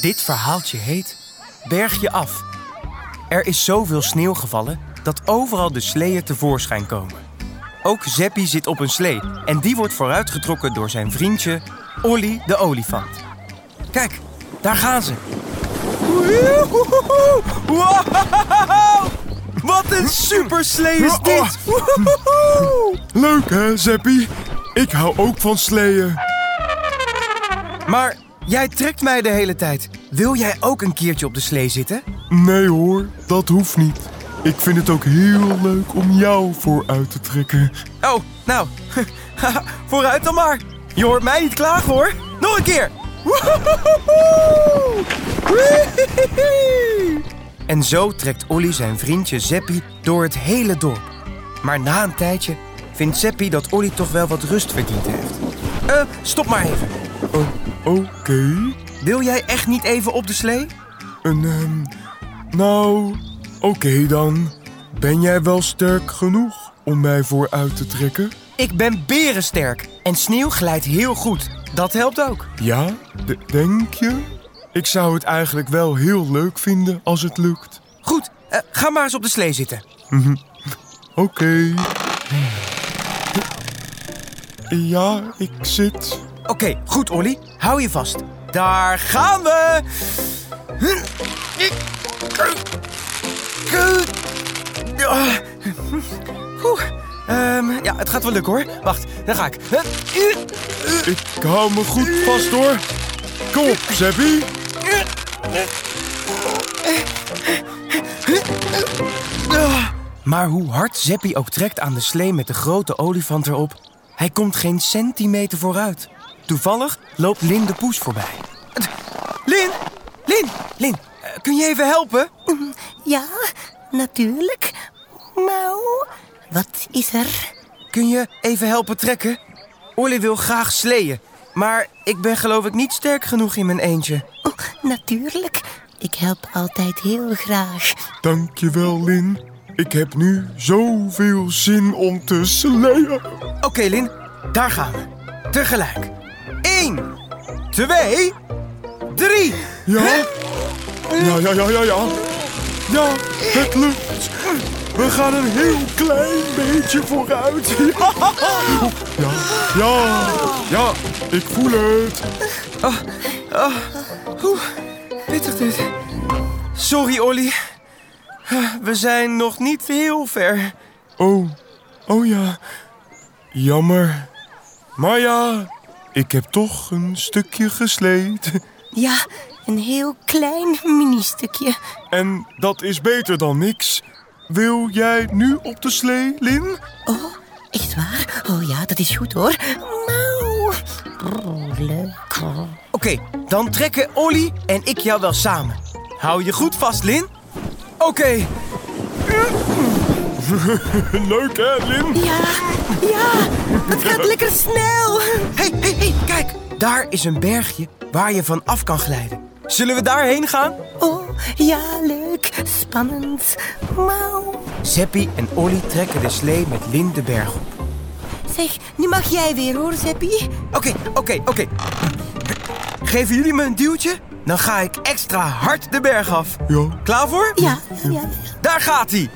Dit verhaaltje heet Berg je af. Er is zoveel sneeuw gevallen dat overal de sleeën tevoorschijn komen. Ook Zeppie zit op een slee en die wordt vooruitgetrokken door zijn vriendje Olly de olifant. Kijk, daar gaan ze. Wow! Wat een super slee is dit! Leuk hè, Zeppie? Ik hou ook van sleeën. Maar jij trekt mij de hele tijd. Wil jij ook een keertje op de slee zitten? Nee hoor, dat hoeft niet. Ik vind het ook heel leuk om jou vooruit te trekken. Oh, nou, vooruit dan maar. Je hoort mij niet klagen hoor. Nog een keer. En zo trekt Olly zijn vriendje Zeppie door het hele dorp. Maar na een tijdje vindt Zeppie dat Olly toch wel wat rust verdiend heeft. Eh, stop maar even. Oh, oké. Wil jij echt niet even op de slee? Een, ehm, nou, oké dan. Ben jij wel sterk genoeg om mij vooruit te trekken? Ik ben berensterk en sneeuw glijdt heel goed. Dat helpt ook. Ja, denk je? Ik zou het eigenlijk wel heel leuk vinden als het lukt. Goed, eh, ga maar eens op de slee zitten. Oké. Ja, ik zit. Oké, goed Olly. Hou je vast. Daar gaan we! Ehm, ja, het gaat wel lukken hoor. Wacht, daar ga ik. Ik hou me goed vast hoor. Kom op, Zeppie. Maar hoe hard Zeppie ook trekt aan de slee met de grote olifant erop, hij komt geen centimeter vooruit. Toevallig loopt Lin de poes voorbij. Lin! Lin! Lin! eh, Kun je even helpen? Ja, natuurlijk. Miauw. Wat is er? Kun je even helpen trekken? Olly wil graag sleeën, maar ik ben geloof ik niet sterk genoeg in mijn eentje. Oh, natuurlijk. Ik help altijd heel graag. Dankjewel, Lin. Ik heb nu zoveel zin om te sleeën. Oké, Lin, daar gaan we. Tegelijk. Eén, twee, drie. Ja? Ja, ja, ja, ja, ja. Ja, het lukt. We gaan een heel klein beetje vooruit. Ja, ja, ja, ik voel het. Oeh, pittig dit. Sorry, Olly. We zijn nog niet heel ver. Oh, oh ja. Jammer. Maar ja, ik heb toch een stukje gesleed. Ja, een heel klein mini-stukje. En dat is beter dan niks. Wil jij nu op de slee, Lin? Oh, echt waar? Oh ja, dat is goed hoor. Oh, leuk. Oké, dan trekken Olly en ik jou wel samen. Hou je goed vast, Lin. Oké, Leuk hè, Lin? Ja, ja, het gaat lekker snel. hey, hey. Daar is een bergje waar je van af kan glijden. Zullen we daarheen gaan? Oh, ja, leuk. Spannend. Miauw. Zeppie en Olly trekken de slee met Lin de berg op. Zeg, nu mag jij weer hoor, Zeppie. Oké, oké, oké. Geven jullie me een duwtje? Dan ga ik extra hard de berg af. Ja. Klaar voor? Ja, ja. Daar gaat hij.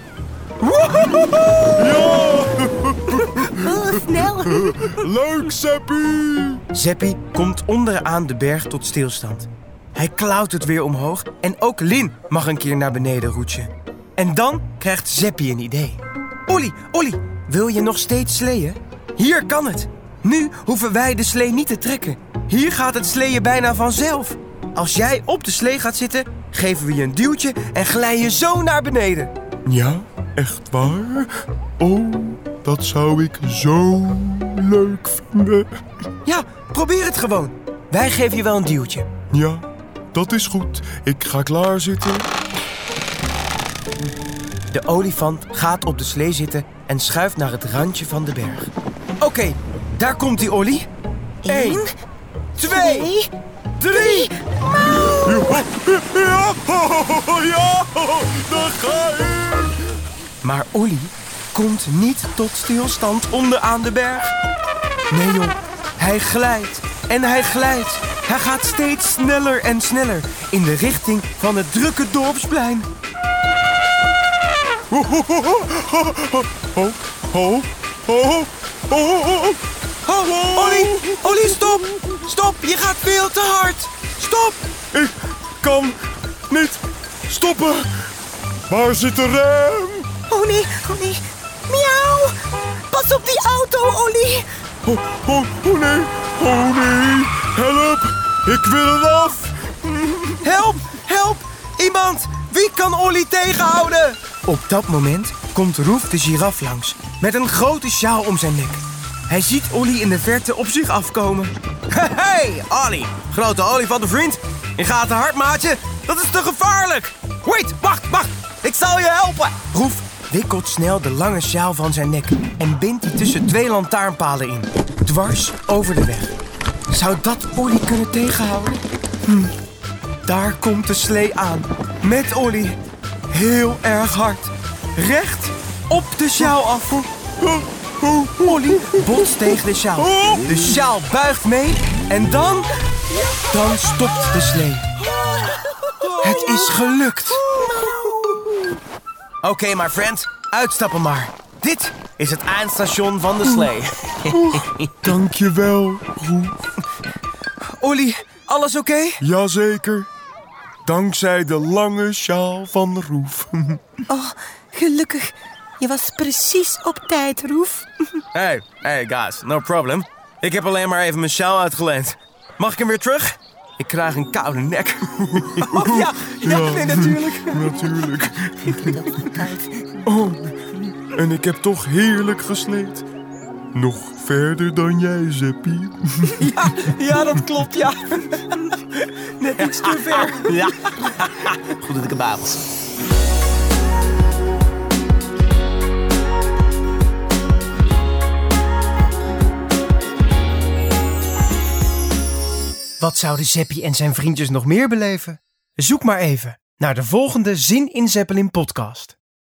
Oh, snel. Leuk, Seppie! Zeppie komt onderaan de berg tot stilstand. Hij klautert weer omhoog en ook Lin mag een keer naar beneden roetsen. En dan krijgt Zeppie een idee. Olly, Olly, wil je nog steeds sleeën? Hier kan het. Nu hoeven wij de slee niet te trekken. Hier gaat het sleeën bijna vanzelf. Als jij op de slee gaat zitten, geven we je een duwtje en glij je zo naar beneden. Ja, echt waar? Oh, dat zou ik zo leuk vinden. Ja, probeer het gewoon. wij geven je wel een duwtje. Ja, dat is goed. Ik ga klaarzitten. De olifant gaat op de slee zitten en schuift naar het randje van de berg. Oké, daar komt die Olly. Eén, twee, Nee. drie. Ja, ja, daar ga ik. Maar Olly komt niet tot stilstand onderaan de berg. Nee joh, hij glijdt en hij glijdt. Hij gaat steeds sneller en sneller in de richting van het drukke dorpsplein. Oh, oh, oh, oh, oh. Oh, Olly, Olly, stop! Stop, je gaat veel te hard. Stop! Ik kan niet stoppen. Waar zit de rem? Oh nee, oh nee. Miauw. Pas op die auto, Olly. Oh, oh, oh nee, oh nee. Help, ik wil eraf. Help, help! Iemand! Wie kan Olly tegenhouden? Op dat moment komt Roef de giraf langs met een grote sjaal om zijn nek. Hij ziet Olly in de verte op zich afkomen. Hey, Olly! Grote olifantenvriend. Je gaat te hard, maatje. Dat is te gevaarlijk. Wait, wacht, wacht. Ik zal je helpen. Roef wikkelt snel de lange sjaal van zijn nek en bindt die tussen twee lantaarnpalen in. Dwars over de weg. Zou dat Olly kunnen tegenhouden? Daar komt de slee aan. Met Olly. Heel erg hard. Recht op de sjaal af. Olly botst tegen de sjaal. De sjaal buigt mee. En dan... Dan stopt de slee. Het is gelukt. Oké, my friend. Uitstappen maar. Dit is het eindstation van de slee. Dankjewel, Roef. Olly, alles oké? Jazeker. Dankzij de lange sjaal van Roef. Oh, gelukkig. Je was precies op tijd, Roef. Hey, hey guys, no problem. Ik heb alleen maar even mijn sjaal uitgeleend. Mag ik hem weer terug? Ik krijg een koude nek. Oh ja, ja, nee, natuurlijk. Natuurlijk. Oh, en ik heb toch heerlijk gesleed. Nog verder dan jij, Zeppie. Ja, ja, dat klopt, ja. Net iets te ver. Ja. Goed dat ik een babels. Wat zouden Zeppie en zijn vriendjes nog meer beleven? Zoek maar even naar de volgende Zin in Zeppelin podcast.